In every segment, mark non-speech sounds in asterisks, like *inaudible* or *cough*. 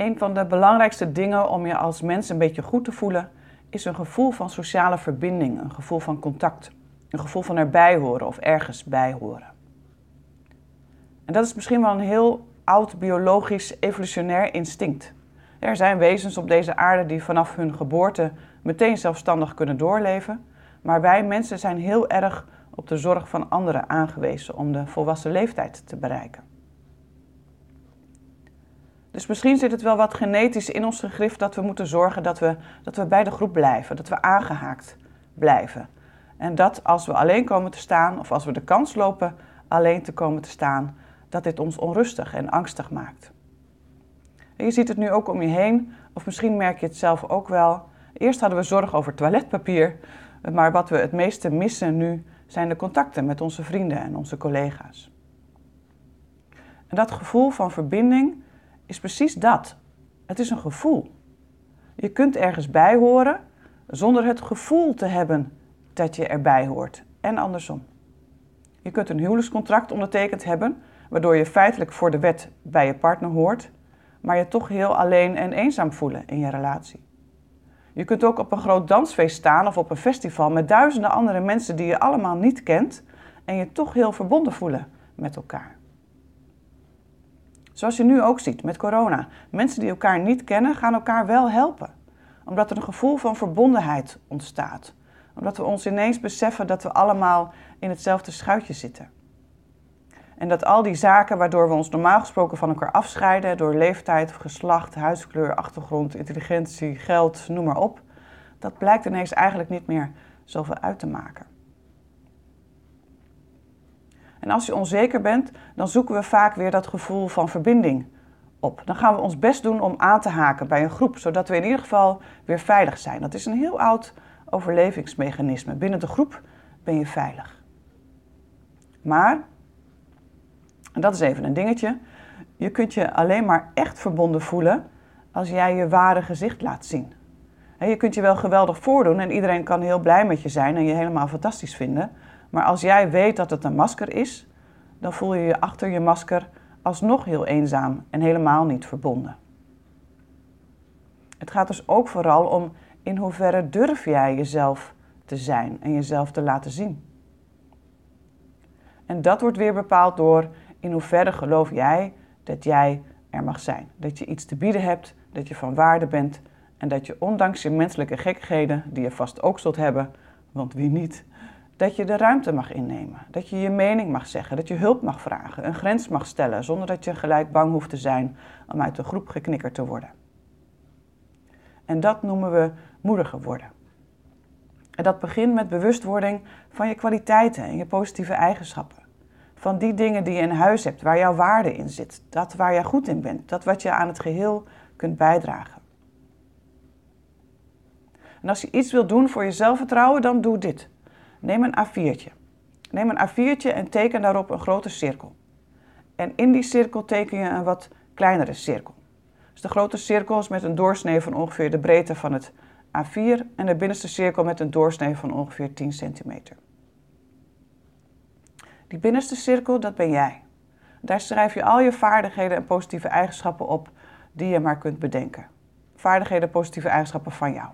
Een van de belangrijkste dingen om je als mens een beetje goed te voelen, is een gevoel van sociale verbinding, een gevoel van contact, een gevoel van erbij horen of ergens bij horen. En dat is misschien wel een heel oud biologisch evolutionair instinct. Er zijn wezens op deze aarde die vanaf hun geboorte meteen zelfstandig kunnen doorleven, maar wij mensen zijn heel erg op de zorg van anderen aangewezen om de volwassen leeftijd te bereiken. Dus misschien zit het wel wat genetisch in ons gegrift dat we moeten zorgen dat we, dat we bij de groep blijven, dat we aangehaakt blijven. En dat als we alleen komen te staan of als we de kans lopen alleen te komen te staan, dat dit ons onrustig en angstig maakt. En je ziet het nu ook om je heen, of misschien merk je het zelf ook wel. Eerst hadden we zorg over toiletpapier, maar wat we het meeste missen nu zijn de contacten met onze vrienden en onze collega's. En dat gevoel van verbinding is precies dat. Het is een gevoel. Je kunt ergens bij horen zonder het gevoel te hebben dat je erbij hoort en andersom. Je kunt een huwelijkscontract ondertekend hebben, waardoor je feitelijk voor de wet bij je partner hoort, maar je toch heel alleen en eenzaam voelen in je relatie. Je kunt ook op een groot dansfeest staan of op een festival met duizenden andere mensen die je allemaal niet kent en je toch heel verbonden voelen met elkaar. Zoals je nu ook ziet met corona. Mensen die elkaar niet kennen gaan elkaar wel helpen. Omdat er een gevoel van verbondenheid ontstaat. Omdat we ons ineens beseffen dat we allemaal in hetzelfde schuitje zitten. En dat al die zaken waardoor we ons normaal gesproken van elkaar afscheiden, door leeftijd, geslacht, huidskleur, achtergrond, intelligentie, geld, noem maar op, dat blijkt ineens eigenlijk niet meer zoveel uit te maken. En als je onzeker bent, dan zoeken we vaak weer dat gevoel van verbinding op. Dan gaan we ons best doen om aan te haken bij een groep, zodat we in ieder geval weer veilig zijn. Dat is een heel oud overlevingsmechanisme. Binnen de groep ben je veilig. Maar en dat is even een dingetje. Je kunt je alleen maar echt verbonden voelen als jij je ware gezicht laat zien. je kunt je wel geweldig voordoen en iedereen kan heel blij met je zijn en je helemaal fantastisch vinden. Maar als jij weet dat het een masker is, dan voel je je achter je masker alsnog heel eenzaam en helemaal niet verbonden. Het gaat dus ook vooral om in hoeverre durf jij jezelf te zijn en jezelf te laten zien. En dat wordt weer bepaald door in hoeverre geloof jij dat jij er mag zijn? Dat je iets te bieden hebt, dat je van waarde bent en dat je ondanks je menselijke gekheden, die je vast ook zult hebben, want wie niet, dat je de ruimte mag innemen. Dat je je mening mag zeggen, dat je hulp mag vragen, een grens mag stellen, zonder dat je gelijk bang hoeft te zijn om uit de groep geknikkerd te worden. En dat noemen we moediger worden. En dat begint met bewustwording van je kwaliteiten en je positieve eigenschappen van die dingen die je in huis hebt, waar jouw waarde in zit. Dat waar je goed in bent, dat wat je aan het geheel kunt bijdragen. En als je iets wilt doen voor je zelfvertrouwen, dan doe dit. Neem een A4'tje. Neem een A4'tje en teken daarop een grote cirkel. En in die cirkel teken je een wat kleinere cirkel. Dus de grote cirkel is met een doorsnee van ongeveer de breedte van het A4 en de binnenste cirkel met een doorsnee van ongeveer 10 centimeter. Die binnenste cirkel, dat ben jij. Daar schrijf je al je vaardigheden en positieve eigenschappen op die je maar kunt bedenken. Vaardigheden en positieve eigenschappen van jou.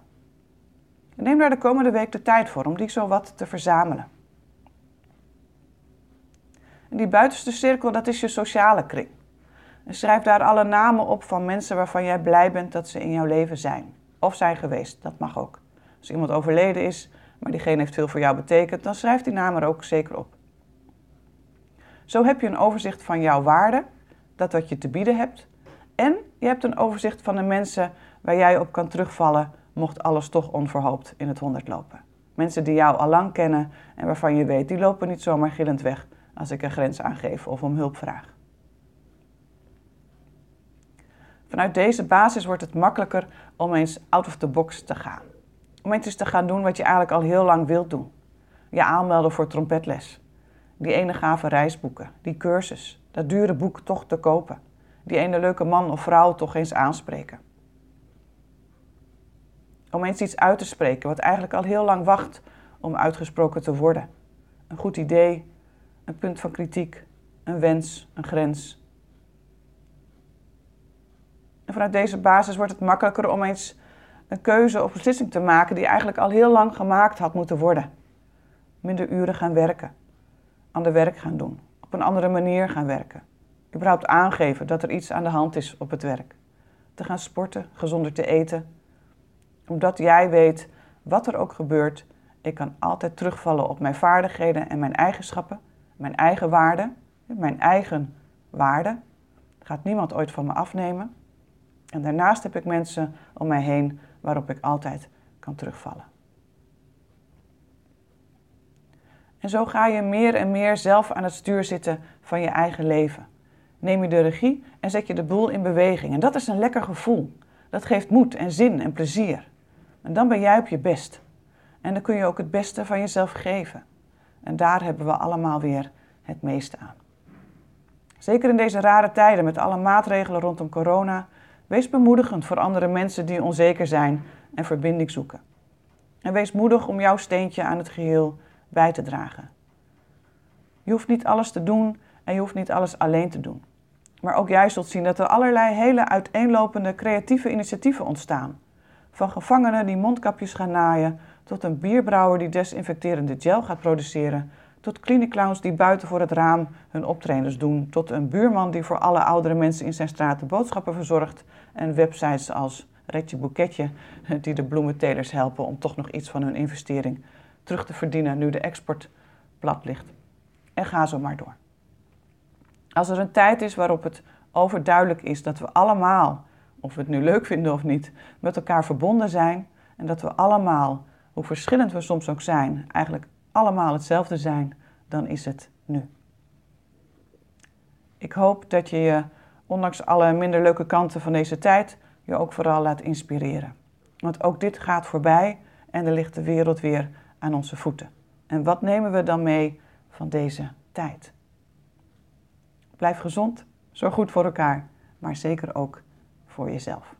Neem daar de komende week de tijd voor om die zo wat te verzamelen. En die buitenste cirkel, dat is je sociale kring. En schrijf daar alle namen op van mensen waarvan jij blij bent dat ze in jouw leven zijn. Of zijn geweest, dat mag ook. Als iemand overleden is, maar diegene heeft veel voor jou betekend, dan schrijf die naam er ook zeker op. Zo heb je een overzicht van jouw waarde, dat wat je te bieden hebt. En je hebt een overzicht van de mensen waar jij op kan terugvallen, mocht alles toch onverhoopt in het honderd lopen. Mensen die jou al lang kennen en waarvan je weet, die lopen niet zomaar gillend weg als ik een grens aangeef of om hulp vraag. Vanuit deze basis wordt het makkelijker om eens out of the box te gaan. Om eens te gaan doen wat je eigenlijk al heel lang wilt doen. Je aanmelden voor trompetles die ene gave reisboeken, die cursus, dat dure boek toch te kopen, die ene leuke man of vrouw toch eens aanspreken. Om eens iets uit te spreken wat eigenlijk al heel lang wacht om uitgesproken te worden. Een goed idee, een punt van kritiek, een wens, een grens. En vanuit deze basis wordt het makkelijker om eens een keuze of beslissing te maken die eigenlijk al heel lang gemaakt had moeten worden. Minder uren gaan werken, ander werk gaan doen, op een andere manier gaan werken. Überhaupt aangeven dat er iets aan de hand is op het werk. Te gaan sporten, gezonder te eten. Omdat jij weet, wat er ook gebeurt, ik kan altijd terugvallen op mijn vaardigheden en mijn eigenschappen, mijn eigen waarden, mijn eigen waarde. Gaat niemand ooit van me afnemen. En daarnaast heb ik mensen om mij heen waarop ik altijd kan terugvallen. En zo ga je meer en meer zelf aan het stuur zitten van je eigen leven. Neem je de regie en zet je de boel in beweging. En dat is een lekker gevoel. Dat geeft moed en zin en plezier. En dan ben jij op je best. En dan kun je ook het beste van jezelf geven. En daar hebben we allemaal weer het meeste aan. Zeker in deze rare tijden met alle maatregelen rondom corona, wees bemoedigend voor andere mensen die onzeker zijn en verbinding zoeken. En wees moedig om jouw steentje aan het geheel bij te dragen. Je hoeft niet alles te doen en je hoeft niet alles alleen te doen. Maar ook jij zult zien dat er allerlei hele uiteenlopende creatieve initiatieven ontstaan. Van gevangenen die mondkapjes gaan naaien, tot een bierbrouwer die desinfecterende gel gaat produceren, tot klinieclowns die buiten voor het raam hun optredens doen, tot een buurman die voor alle oudere mensen in zijn straat de boodschappen verzorgt en websites als Retje Boeketje *laughs* die de bloementelers helpen om toch nog iets van hun investering terug te verdienen nu de export plat ligt. En ga zo maar door. Als er een tijd is waarop het overduidelijk is dat we allemaal, of we het nu leuk vinden of niet, met elkaar verbonden zijn en dat we allemaal, hoe verschillend we soms ook zijn, eigenlijk allemaal hetzelfde zijn, dan is het nu. Ik hoop dat je je, ondanks alle minder leuke kanten van deze tijd, je ook vooral laat inspireren. Want ook dit gaat voorbij en er ligt de wereld weer aan onze voeten. En wat nemen we dan mee van deze tijd? Blijf gezond, zorg goed voor elkaar, maar zeker ook voor jezelf.